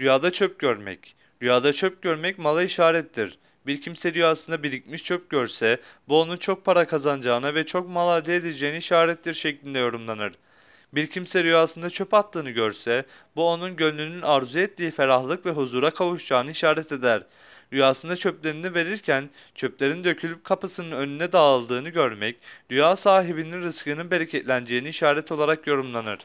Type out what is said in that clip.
Rüyada çöp görmek. Rüyada çöp görmek mala işarettir. Bir kimse rüyasında birikmiş çöp görse bu onun çok para kazanacağına ve çok mal elde edeceğine işarettir şeklinde yorumlanır. Bir kimse rüyasında çöp attığını görse bu onun gönlünün arzu ettiği ferahlık ve huzura kavuşacağını işaret eder. Rüyasında çöplerini verirken çöplerin dökülüp kapısının önüne dağıldığını görmek rüya sahibinin rızkının bereketleneceğini işaret olarak yorumlanır.